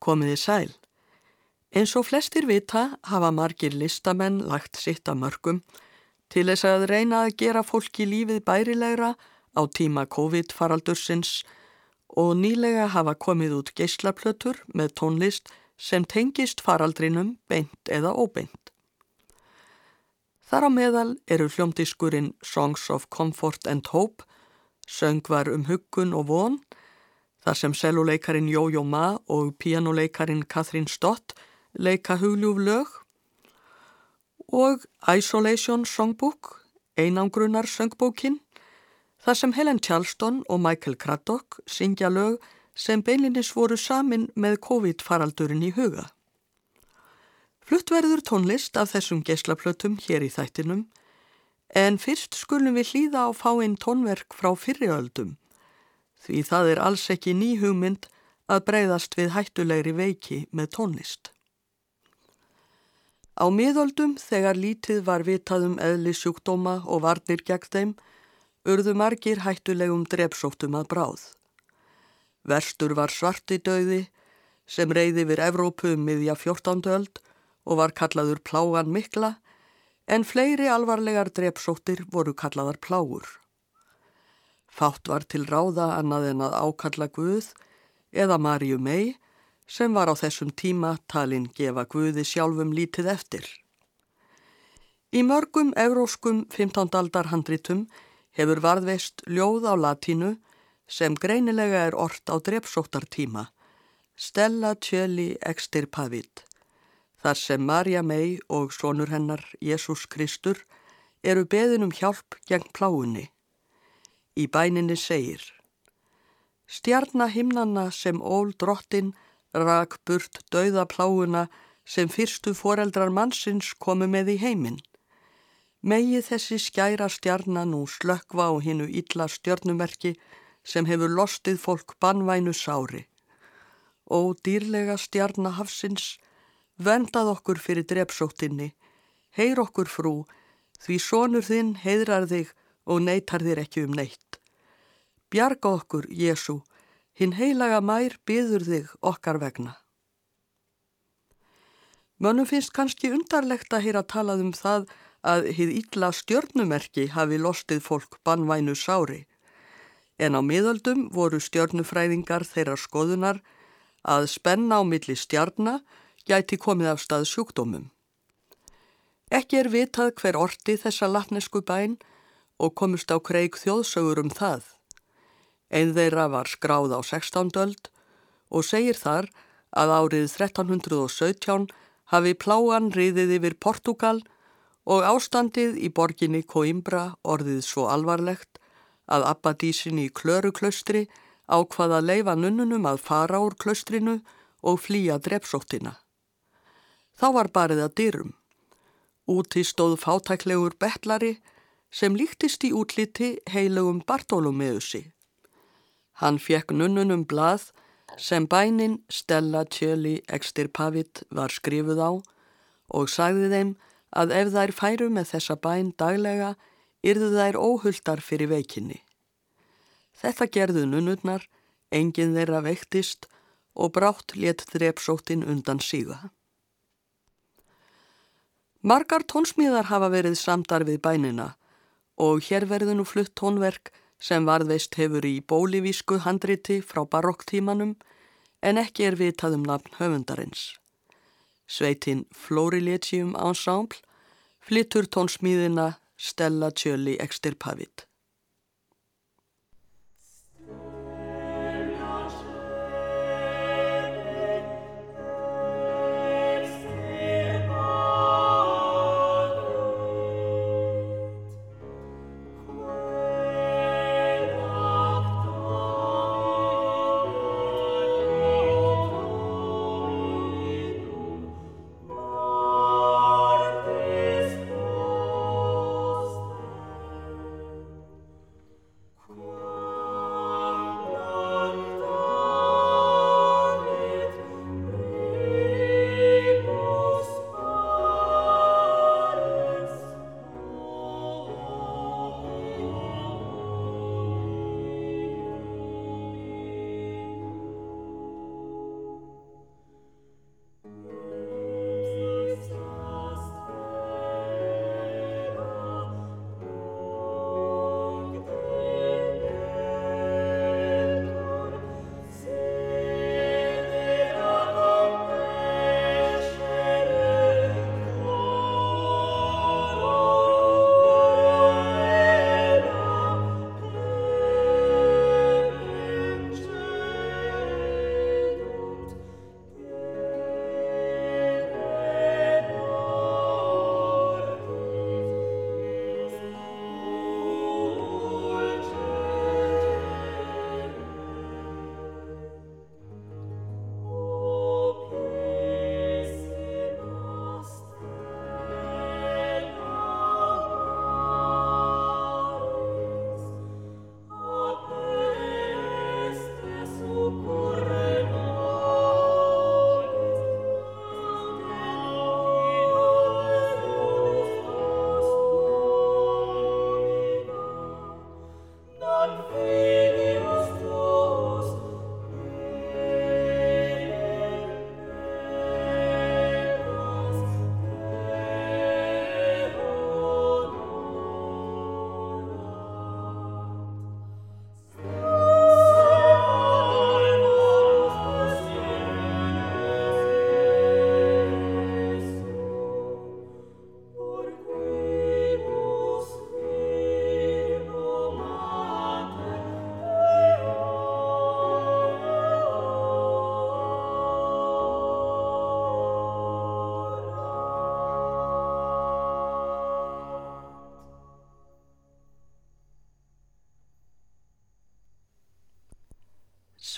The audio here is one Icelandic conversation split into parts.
Komiði sæl. Eins og flestir vita hafa margir listamenn lagt sitt að mörgum til þess að reyna að gera fólki lífið bærilegra á tíma COVID-faraldursins og nýlega hafa komið út geyslaplötur með tónlist sem tengist faraldrinum beint eða óbeint. Þar á meðal eru hljómdiskurinn Songs of Comfort and Hope, söngvar um huggun og von, þar sem seljuleikarin Jójó Ma og pianoleikarin Katrín Stott leika hugljúf lög og Isolation Songbook, einangrunar söngbókin, þar sem Helen Charleston og Michael Craddock syngja lög sem beinlinis voru samin með COVID-faraldurinn í huga. Fluttverður tónlist af þessum geyslaplötum hér í þættinum en fyrst skulum við hlýða á fáinn tónverk frá fyrriöldum því það er alls ekki ný hugmynd að breyðast við hættulegri veiki með tónlist. Á miðöldum þegar lítið var vitað um eðli sjúkdóma og varnir gegn þeim urðu margir hættulegum drepsóttum að bráð. Verstur var svarti döði sem reyði við Evrópu um miðja 14. öld og var kallaður plágan mikla en fleiri alvarlegar drepsóttir voru kallaðar plágur. Fátt var til ráða annað en að ákalla Guð eða Marju mei sem var á þessum tíma talinn gefa Guði sjálfum lítið eftir. Í mörgum evróskum 15. aldar handritum hefur varðveist ljóð á latínu sem greinilega er ort á drepsóttartíma Stella Tjöli Extirpavit þar sem Marja mei og sonur hennar Jésús Kristur eru beðin um hjálp gegn pláunni. Í bæninni segir Stjarnahimnanna sem ól drottin rak burt dauða pláuna sem fyrstu foreldrar mannsins komu með í heiminn. Megi þessi skæra stjarna nú slökva á hinnu illa stjörnumerki sem hefur lostið fólk banvænu sári. Ó dýrlega stjarnahafsins Vendað okkur fyrir drepsóttinni, heyr okkur frú, því sonur þinn heidrar þig og neytar þér ekki um neitt. Bjarga okkur, Jésu, hinn heilaga mær byður þig okkar vegna. Mönnum finnst kannski undarlegt að heyra talað um það að hið ítla stjörnumerki hafi lostið fólk banvænu sári. En á miðöldum voru stjörnufræðingar þeirra skoðunar að spenna á milli stjarnar gæti komið af stað sjúkdómum. Ekki er vitað hver orti þessa latnesku bæn og komist á kreik þjóðsögur um það. Einn þeirra var skráð á 16. öld og segir þar að árið 1317 hafi pláan riðið yfir Portugal og ástandið í borginni Coimbra orðið svo alvarlegt að abbadísin í Klöruklaustri ákvaða leifa nunnunum að fara úr klaustrinu og flýja drepsóttina. Þá var barið að dyrum. Úti stóð fátæklegur betlari sem líktist í útliti heilugum Bartolomeusi. Hann fekk nunnunum blað sem bænin Stella Tjöli Extirpavit var skrifuð á og sagði þeim að ef þær færu með þessa bæn daglega yrðu þær óhuldar fyrir veikinni. Þetta gerðu nunnurnar, enginn þeirra veiktist og brátt létt þrepsóttin undan síga. Margar tónsmíðar hafa verið samdar við bænina og hér verður nú flutt tónverk sem varðveist hefur í bólivísku handriti frá barokktímanum en ekki er vitað um nafn höfundarins. Sveitin Florilegium Ensemble flyttur tónsmíðina Stella Tjöli Extirpavit.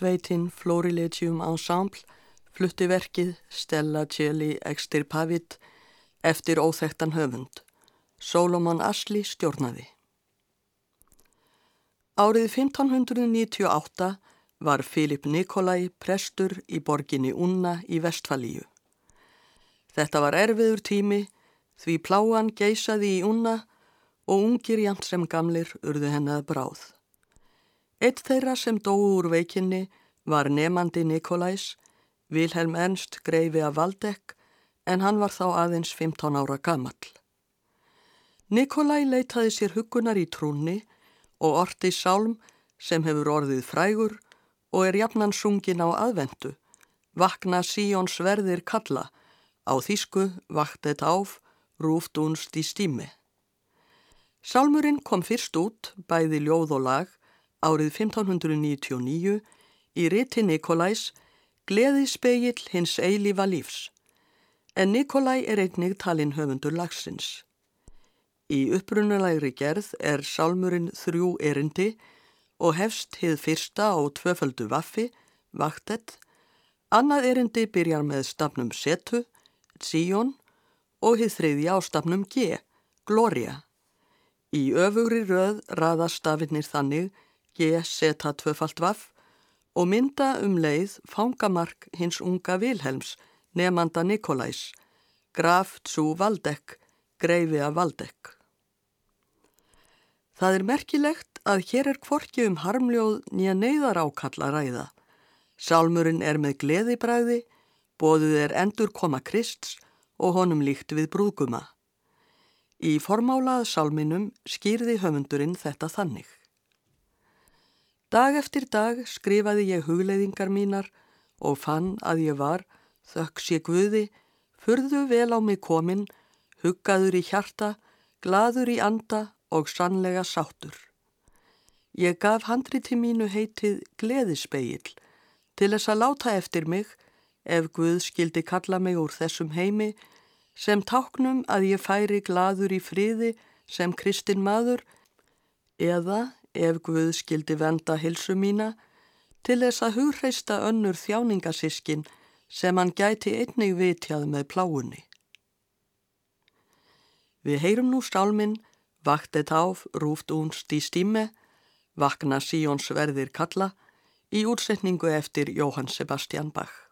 Sveitin Florilegium Ensemble flutti verkið Stella Tjeli Extirpavit eftir óþektan höfund. Solomon Asli stjórnaði. Árið 1598 var Filip Nikolai prestur í borginni Unna í Vestfalíu. Þetta var erfiður tími því pláan geysaði í Unna og ungir jæmt sem gamlir urðu hennað bráð. Eitt þeirra sem dói úr veikinni var nefandi Nikolais, Vilhelm Ernst greifi af Valdek en hann var þá aðeins 15 ára gammal. Nikolai leitaði sér hugunar í trúnni og orti sálm sem hefur orðið frægur og er jafnan sungin á aðvendu, vakna Síjóns verðir kalla, á þýsku vaktet áf, rúft unst í stími. Sálmurinn kom fyrst út, bæði ljóð og lag, árið 1599 í riti Nikolais Gleði spegill hins eilífa lífs. En Nikolai er einnig talin höfundur lagsins. Í upprunalægri gerð er sálmurinn þrjú erindi og hefst hið fyrsta á tvöföldu vaffi, vaktet, annað erindi byrjar með stafnum setu, Sion og hið þriðja á stafnum G, Gloria. Í öfugri röð raðast stafinnir þannig G seta tvöfalt vaff og mynda um leið fangamark hins unga Vilhelms, nefnanda Nikolais, Graf Tsu Valdek, greifi af Valdek. Það er merkilegt að hér er kvorki um harmljóð nýja neyðar ákalla ræða. Sálmurinn er með gleðibræði, bóðuð er endur koma Krists og honum líkt við brúguma. Í formálað sálminum skýrði höfundurinn þetta þannig. Dag eftir dag skrifaði ég hugleiðingar mínar og fann að ég var, þökk sé Guði, furðu vel á mig komin, huggaður í hjarta, gladur í anda og sannlega sáttur. Ég gaf handriti mínu heitið Gleðispegill til þess að láta eftir mig, ef Guð skildi kalla mig úr þessum heimi, sem táknum að ég færi gladur í friði sem kristin maður eða ef Guð skildi venda hilsu mína, til þess að hugreista önnur þjáningasískin sem hann gæti einnig vitjað með pláunni. Við heyrum nú stálminn, vaktet áf, rúft únst í stíme, vakna Síjóns verðir kalla í útsetningu eftir Jóhann Sebastian Bach.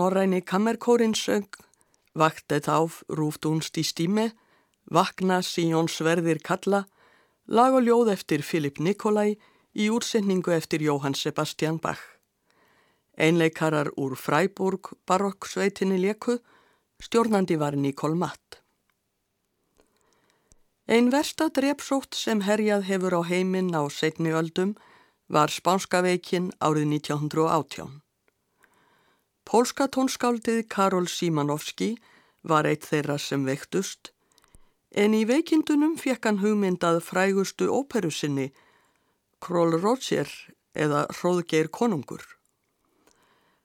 Norræni kammerkórin söng Vaktet áf rúft unst í stíme, Vakna síjón sverðir kalla, lag og ljóð eftir Filip Nikolai í útsetningu eftir Jóhann Sebastian Bach. Einleikarar úr Freiburg barokksveitinni leku, stjórnandi var Nikol Matt. Einn versta drepsótt sem herjað hefur á heiminn á setni öldum var Spánskaveikin árið 1918. Pólska tónskáldið Karol Simanovski var eitt þeirra sem veiktust en í veikindunum fekk hann hugmyndað frægustu óperusinni Król Rótsjér eða Hróðgeir konungur.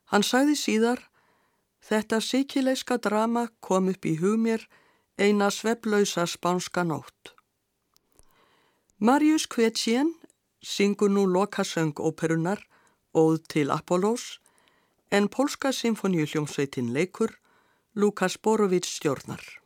Hann sagði síðar Þetta sikileiska drama kom upp í hugmér eina sveplausa spánska nótt. Marius Kvetsien syngur nú lokasöng óperunar Óð til Apollós en Polska symfóníuhljómsveitin leikur Lukas Borovits stjórnar.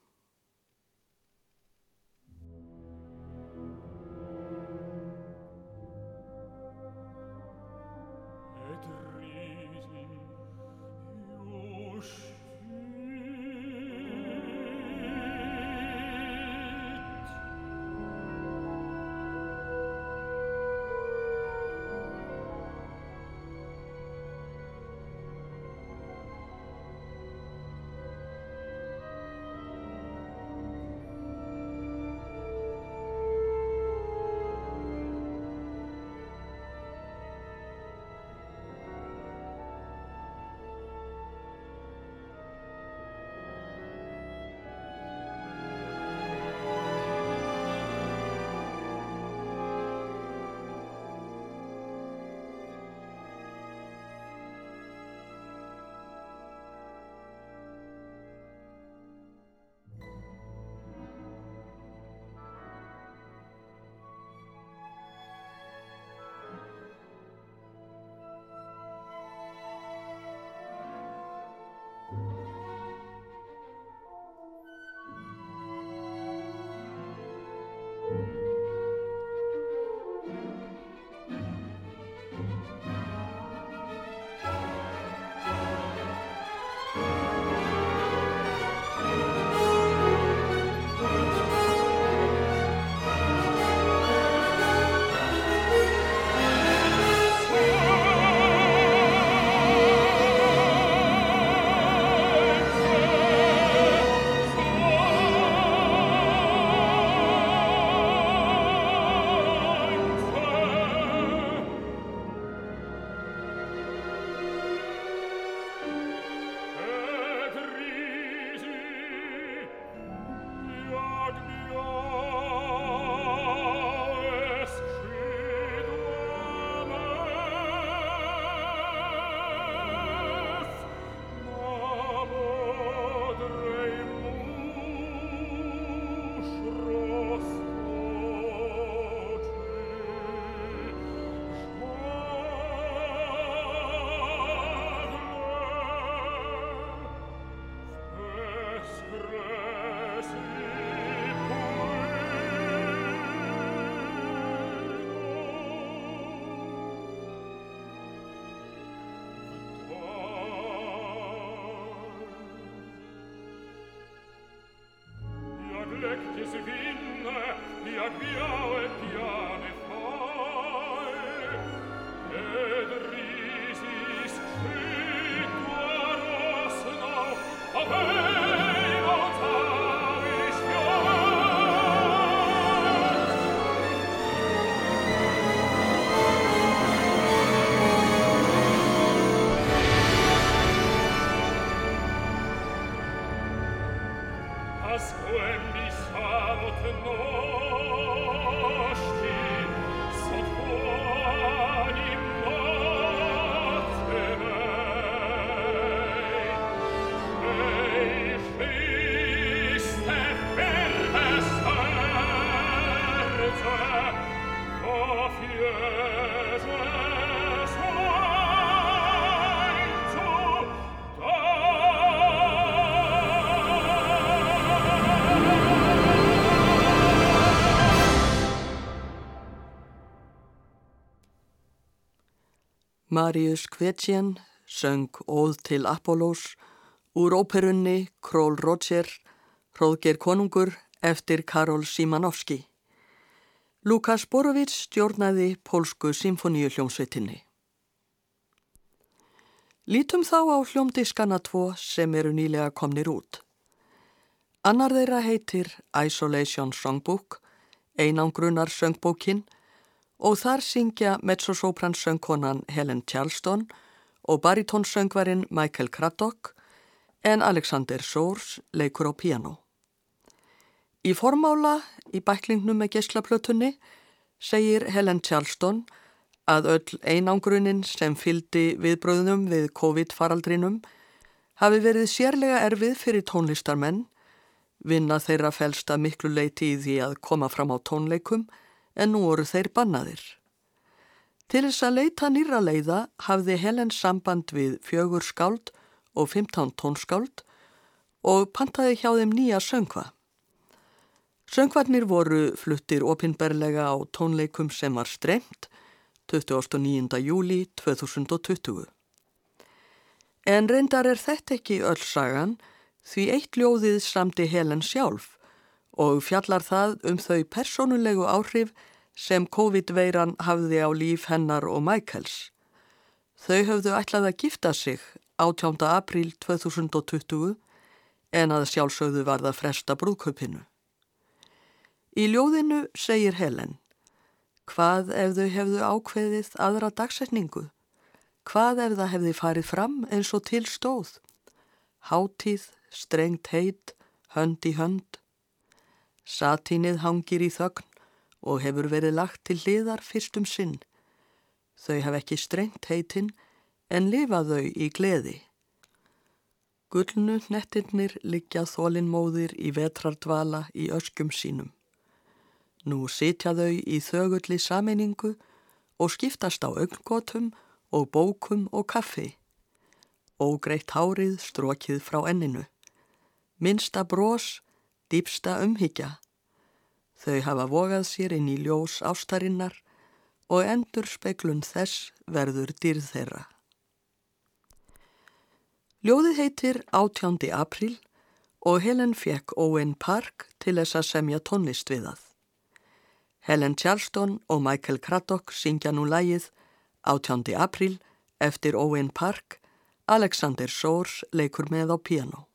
Marius Kvetjen söng Óð til Apollós úr óperunni Król Roger, Hróðger konungur eftir Karol Simanovski. Lukas Borovits stjórnaði pólsku symfoníu hljómsveitinni. Lítum þá á hljómdiskana tvo sem eru nýlega komnir út. Annar þeirra heitir Isolation Songbook, einangrunar söngbókinn og þar syngja mezzosopran söngkonan Helen Charleston og baritónsöngvarinn Michael Craddock en Alexander Sours leikur á piano. Í formála í bæklingnum með geyslaplötunni segir Helen Charleston að öll einangrunin sem fyldi viðbröðnum við COVID-faraldrinum hafi verið sérlega erfið fyrir tónlistarmenn, vinna þeirra fælsta miklu leiti í því að koma fram á tónleikum en nú voru þeir bannaðir. Til þess að leita nýra leiða hafði Helen samband við fjögur skáld og 15 tónskáld og pantaði hjá þeim nýja söngva. Söngvarnir voru fluttir opinberlega á tónleikum sem var strengt 29. júli 2020. En reyndar er þetta ekki öll sagan því eitt ljóðið samti Helen sjálf og fjallar það um þau personulegu áhrif sem COVID-veiran hafði á líf hennar og Michaels. Þau höfðu ætlað að gifta sig 18. apríl 2020 en að sjálfsögðu var það fresta brúðkaupinu. Í ljóðinu segir Helen Hvað ef þau hefðu ákveðið aðra dagsetningu? Hvað ef það hefði farið fram eins og til stóð? Háttíð, strengt heit, hönd í hönd. Satínið hangir í þögn og hefur verið lagt til liðar fyrstum sinn. Þau haf ekki strengt heitinn en lifa þau í gleði. Gullnu nettinnir liggja þólinnmóðir í vetrardvala í öskum sínum. Nú sitja þau í þögulli saminningu og skiptast á augngótum og bókum og kaffi. Ógreitt hárið strókið frá enninu. Minsta brós, dýpsta umhyggja. Þau hafa vogað sér inn í ljós ástarinnar og endur speklun þess verður dýrð þeirra. Ljóðið heitir 18. april og Helen fekk Owen Park til þess að semja tónlist við það. Helen Charleston og Michael Craddock syngja nú lægið 18. april eftir Owen Park, Alexander Sours leikur með á piano.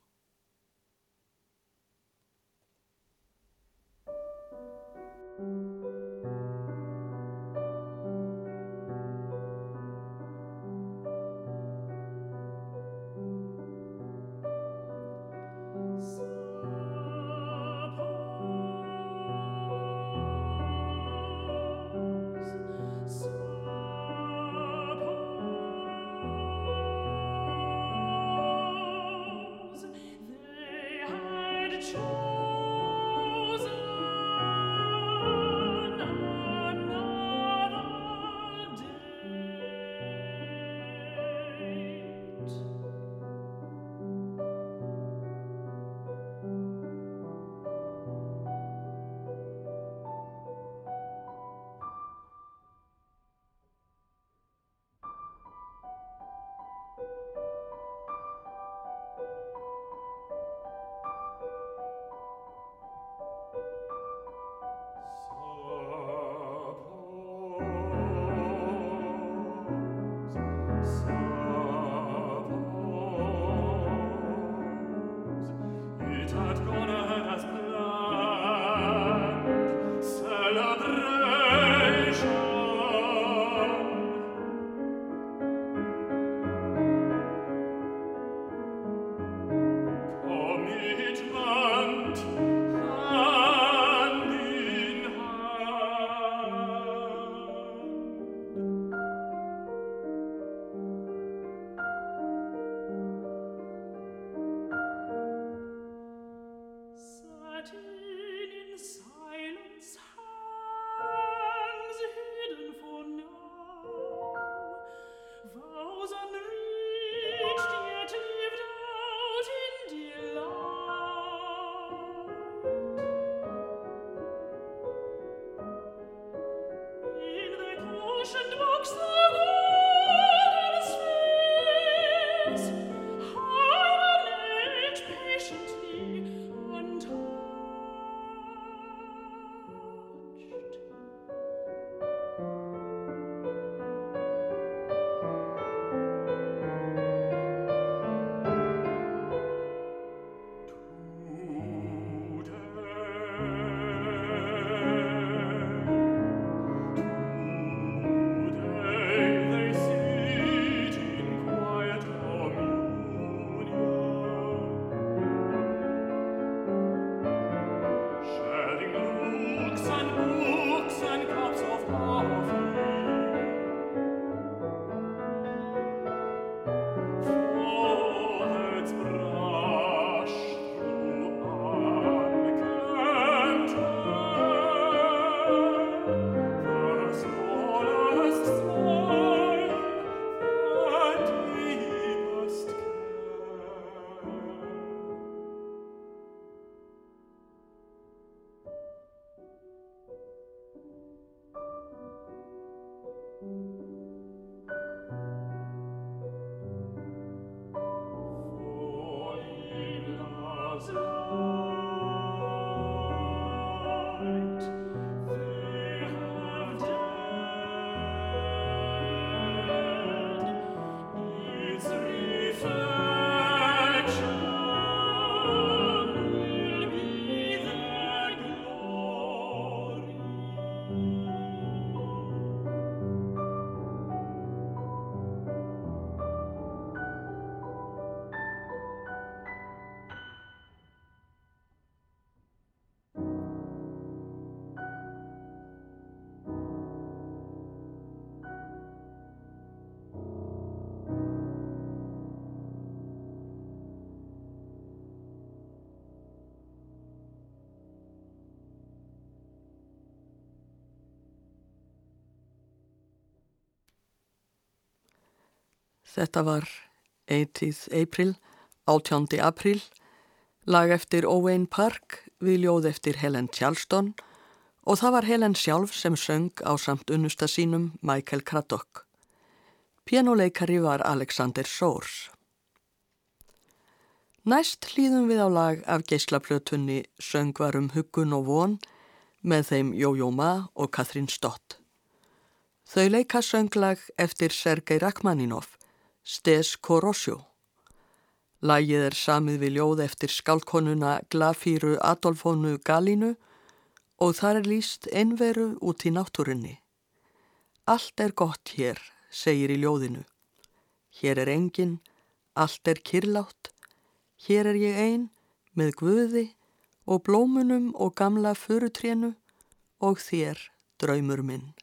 Þetta var 80th April, 18. april, lag eftir Owain Park við ljóð eftir Helen Charleston og það var Helen sjálf sem söng á samt unnusta sínum Michael Craddock. Pianoleikari var Alexander Sours. Næst hlýðum við á lag af geyslaplötunni Söngvarum huggun og von með þeim Jójó Ma og Katrín Stott. Þau leika sönglag eftir Sergei Rachmaninov, Stes Korosjó. Lægið er samið við ljóð eftir skálkonuna Glafíru Adolfónu Galínu og þar er líst einveru út í náttúrunni. Allt er gott hér, segir í ljóðinu. Hér er engin, allt er kirlátt, hér er ég ein með guði og blómunum og gamla förutrénu og þér, draumur minn.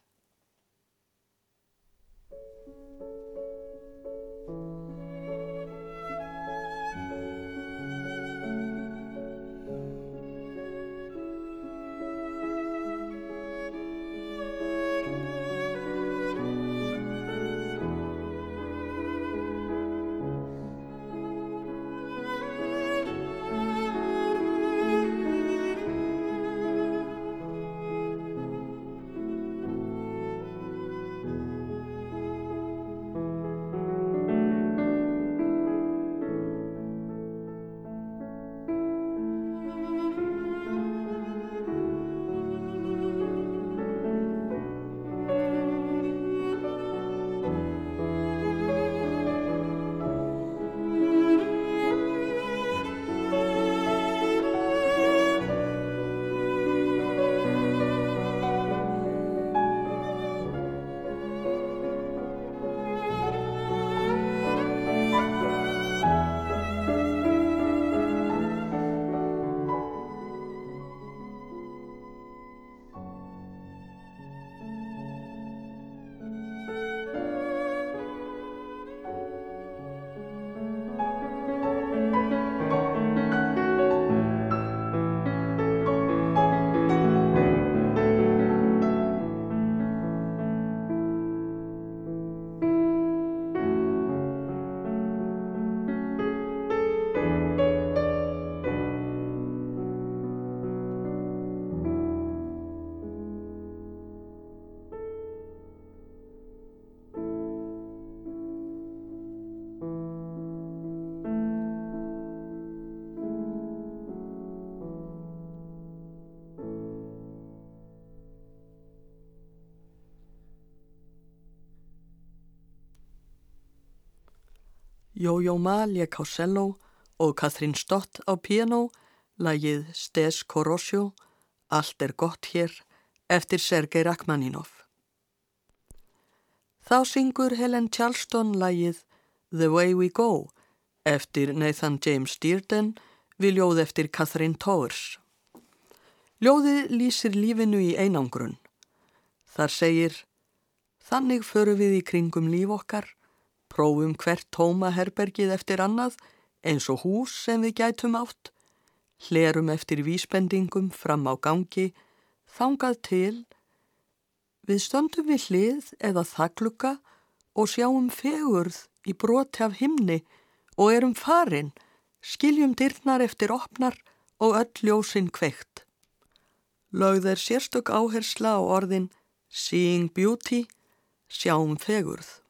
Jójó Ma lék á cello og Katrín Stott á piano, lagið Stes Korosjó, Allt er gott hér, eftir Sergei Rachmaninov. Þá syngur Helen Charleston lagið The Way We Go, eftir Nathan James Dearden, við ljóð eftir Katrín Towers. Ljóðið lýsir lífinu í einangrun. Þar segir, þannig föru við í kringum líf okkar, Prófum hvert tóma herbergið eftir annað eins og hús sem við gætum átt. Hlerum eftir vísbendingum fram á gangi, þangað til. Við stöndum við hlið eða þakkluka og sjáum fegurð í broti af himni og erum farin, skiljum dyrnar eftir opnar og öll ljósinn kveikt. Laugð er sérstök áhersla á orðin Seeing Beauty, sjáum fegurð.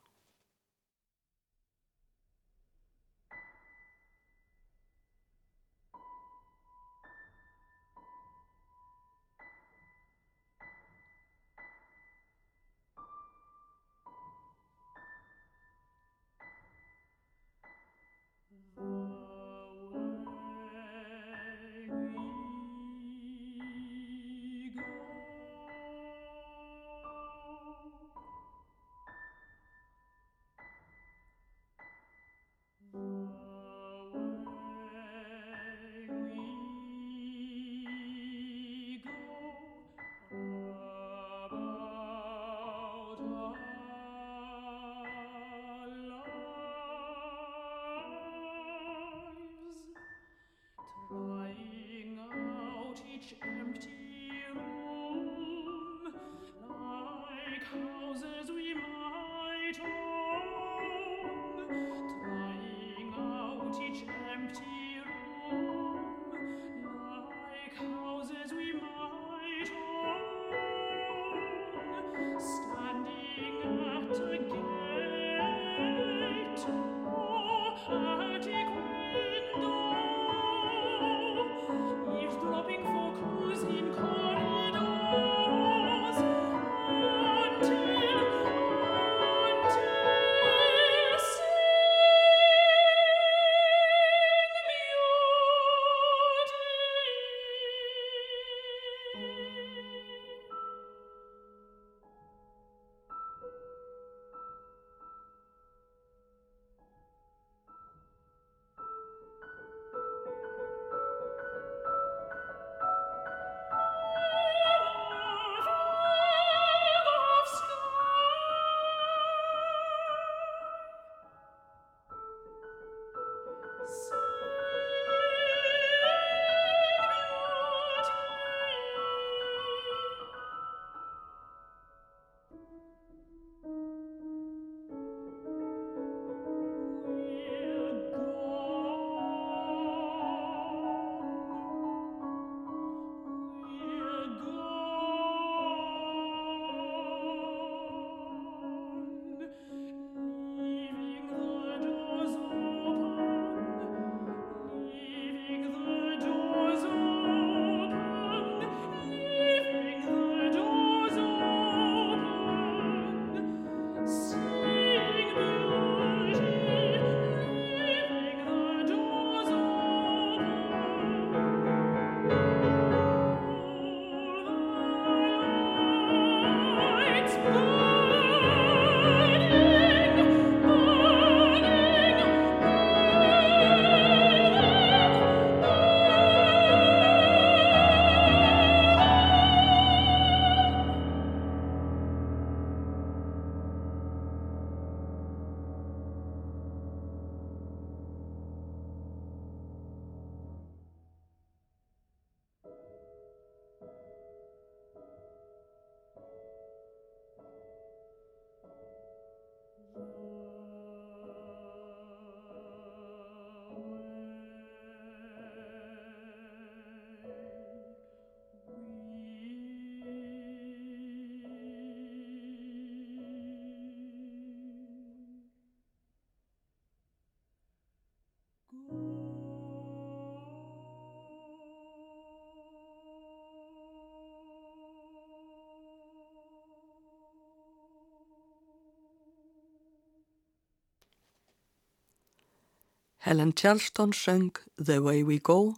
Helen Charleston söng The Way We Go,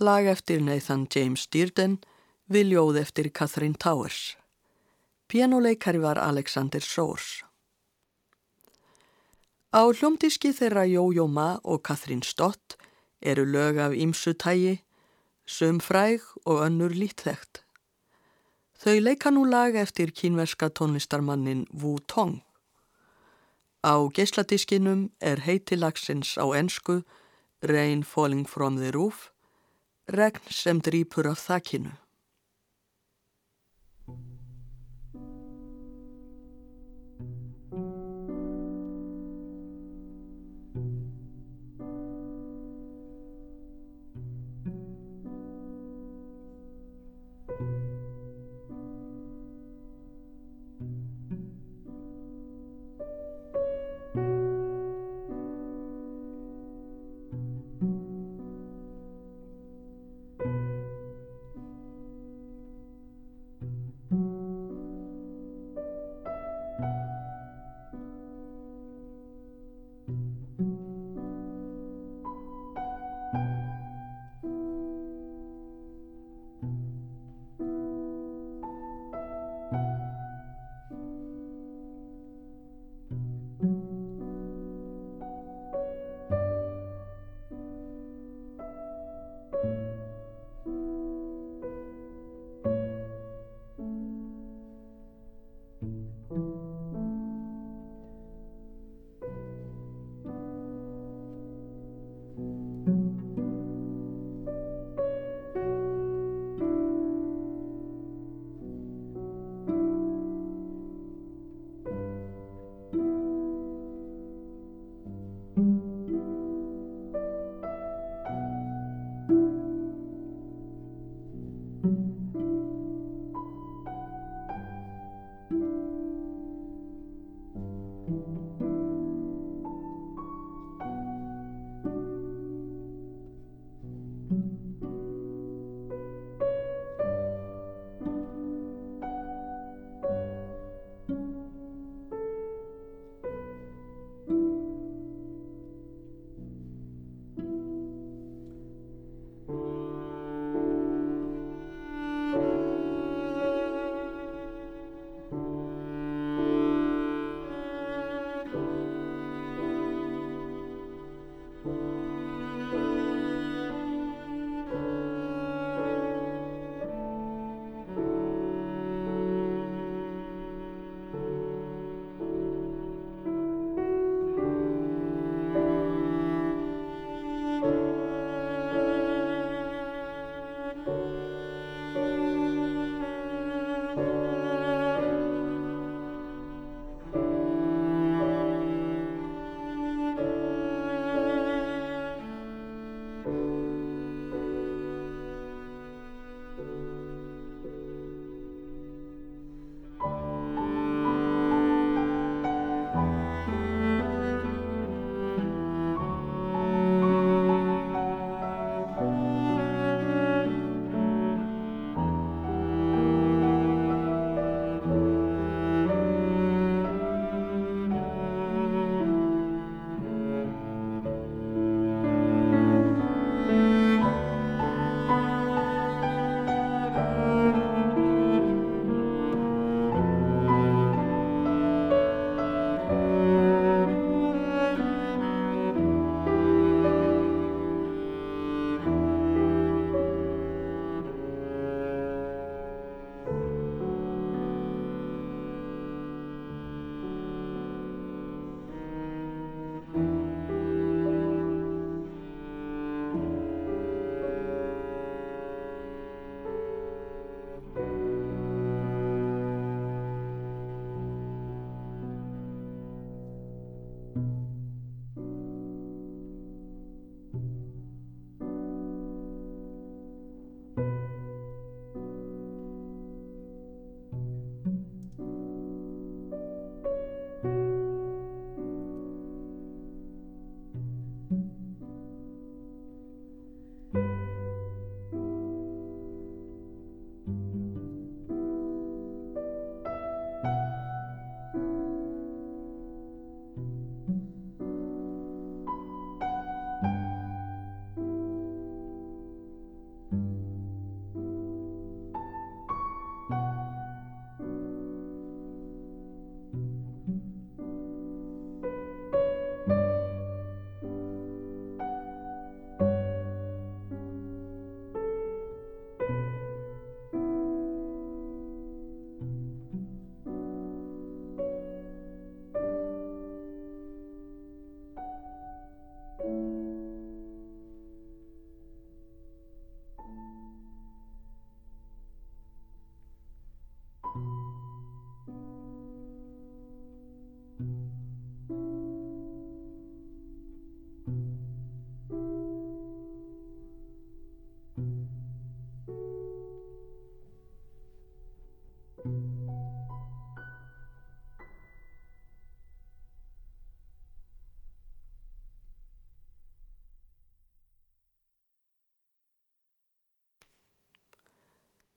lag eftir Nathan James Dearden, viljóð eftir Catherine Towers. Pianoleikari var Alexander Sours. Á hljómdiski þeirra Jójó Ma og Catherine Stott eru lög af ímsutægi, söm fræg og önnur lítþægt. Þau leika nú lag eftir kínverska tónlistarmannin Wu Tong. Á geisladiskinum er heitilagsins á ensku Rain Falling From The Roof, regn sem drýpur af þakkinu.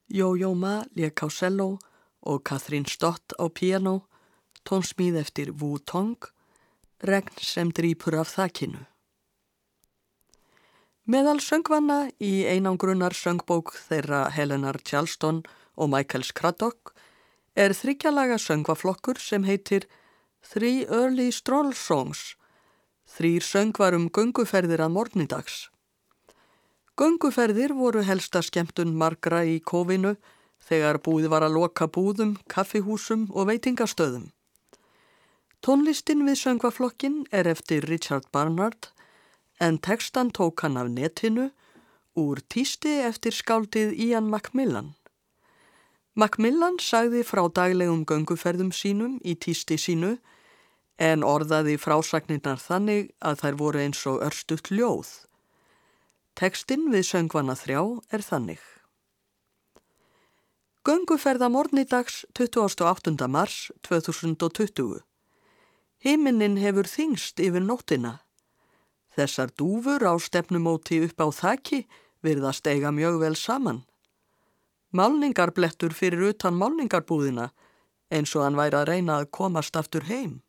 Jójó Ma lék á cello og Kathrín Stott á piano, tónsmíð eftir Wu Tong, regn sem drýpur af þakkinu. Meðal söngvanna í einangrunnar söngbók þeirra Helenar Charleston og Michael Craddock er þryggjalaga söngvaflokkur sem heitir Three Early Stroll Songs, þrýr söngvarum gunguferðir að morgnindags. Gönguferðir voru helsta skemmtun margra í kófinu þegar búið var að loka búðum, kaffihúsum og veitingastöðum. Tónlistin við söngvaflokkin er eftir Richard Barnard en tekstan tók hann af netinu úr týsti eftir skáldið Ian Macmillan. Macmillan sagði frá daglegum gönguferðum sínum í týsti sínu en orðaði frásagnirnar þannig að þær voru eins og örstuðt ljóð. Tekstinn við söngvana þrjá er þannig. Gönguferða morgnidags 28. mars 2020. Himinin hefur þingst yfir nóttina. Þessar dúfur á stefnumóti upp á þakki virðast eiga mjög vel saman. Málningarblettur fyrir utan málningarbúðina eins og hann væri að reyna að komast aftur heim.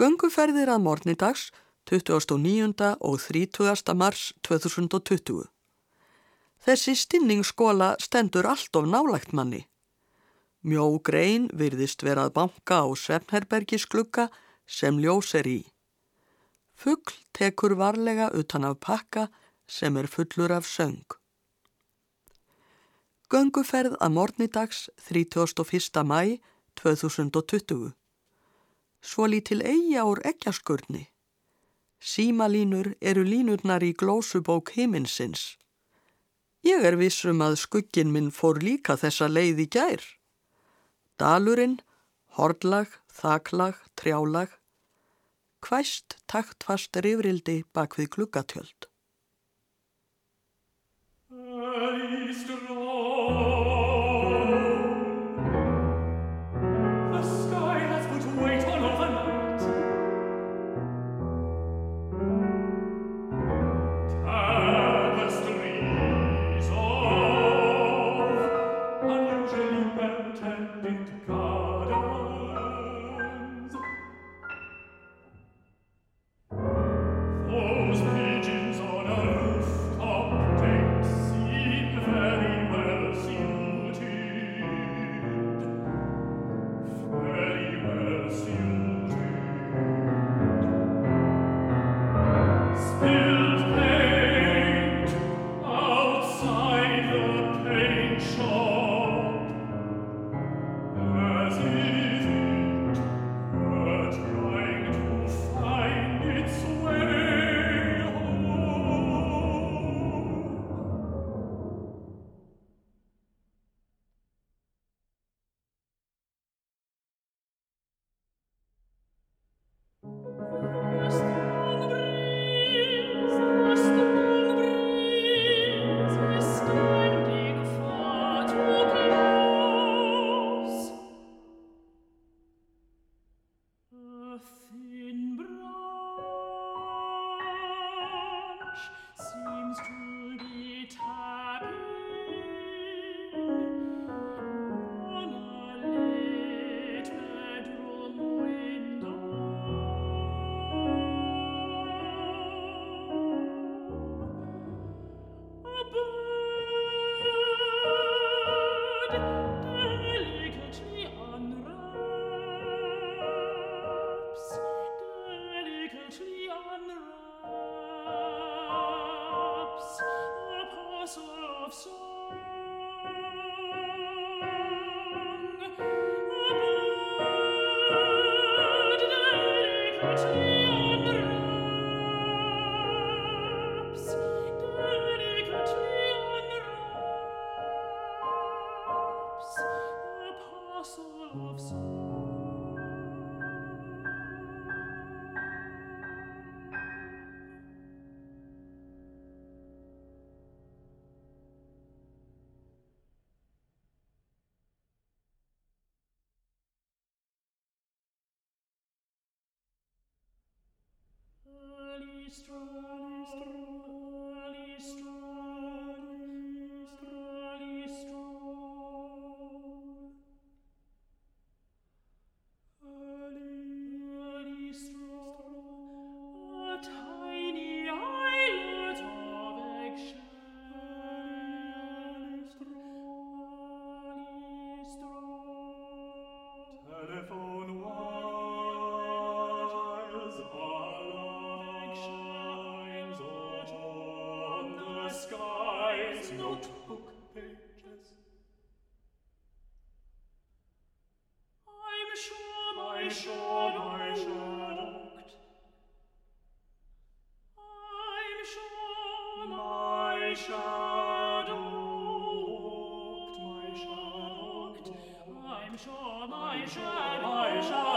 Gönguferðir að morgnidags 29. og 30. mars 2020. Þessi stinningsskóla stendur allt of nálægt manni. Mjó grein virðist verað banka á Svefnherbergisklukka sem ljós er í. Fuggl tekur varlega utan af pakka sem er fullur af söng. Gönguferð að morgnidags 31. mæ 2020. Svo lítil eigi ár ekkjaskurni. Símalínur eru línurnar í glósubók heiminsins. Ég er vissum að skuggin minn fór líka þessa leið í gær. Dalurinn, hordlag, þaklag, trjálag, hvæst taktfast rifrildi bak við klukatjöld. Strali, strali, strali, strali, my shadow, my shadow,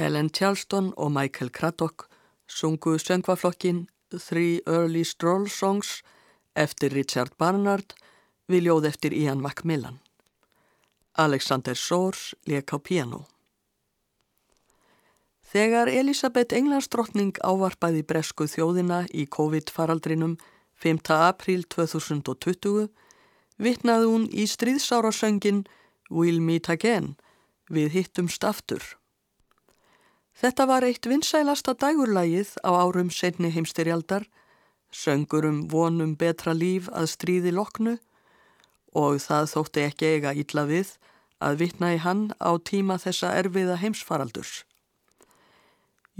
Helen Charleston og Michael Craddock sungu söngvaflokkin Three Early Stroll Songs eftir Richard Barnard við ljóð eftir Ian Macmillan. Alexander Soers leik á piano. Þegar Elisabeth Englandsdrottning ávarpaði bresku þjóðina í COVID-faraldrinum 5. april 2020 vittnaði hún í stríðsárasöngin We'll Meet Again við hittumst aftur. Þetta var eitt vinsælasta dægurlægið á árum setni heimstyrjaldar, söngurum vonum betra líf að stríði loknu og það þótti ekki eiga ítla við að vitna í hann á tíma þessa erfiða heimsfaraldurs.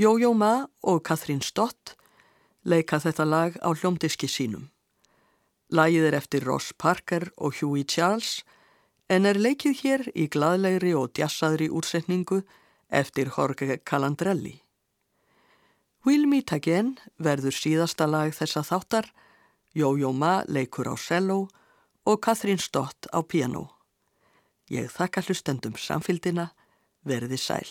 Jójó Ma og Kathrín Stott leika þetta lag á hljómdiski sínum. Lagið er eftir Ross Parker og Hughie Charles en er leikið hér í gladlegri og djassaðri úrsetningu eftir Jorge Calandrelli. We'll Meet Again verður síðasta lag þessa þáttar, Jójó Ma leikur á cello og Kathrín Stott á piano. Ég þakka hlustendum samfildina, verði sæl.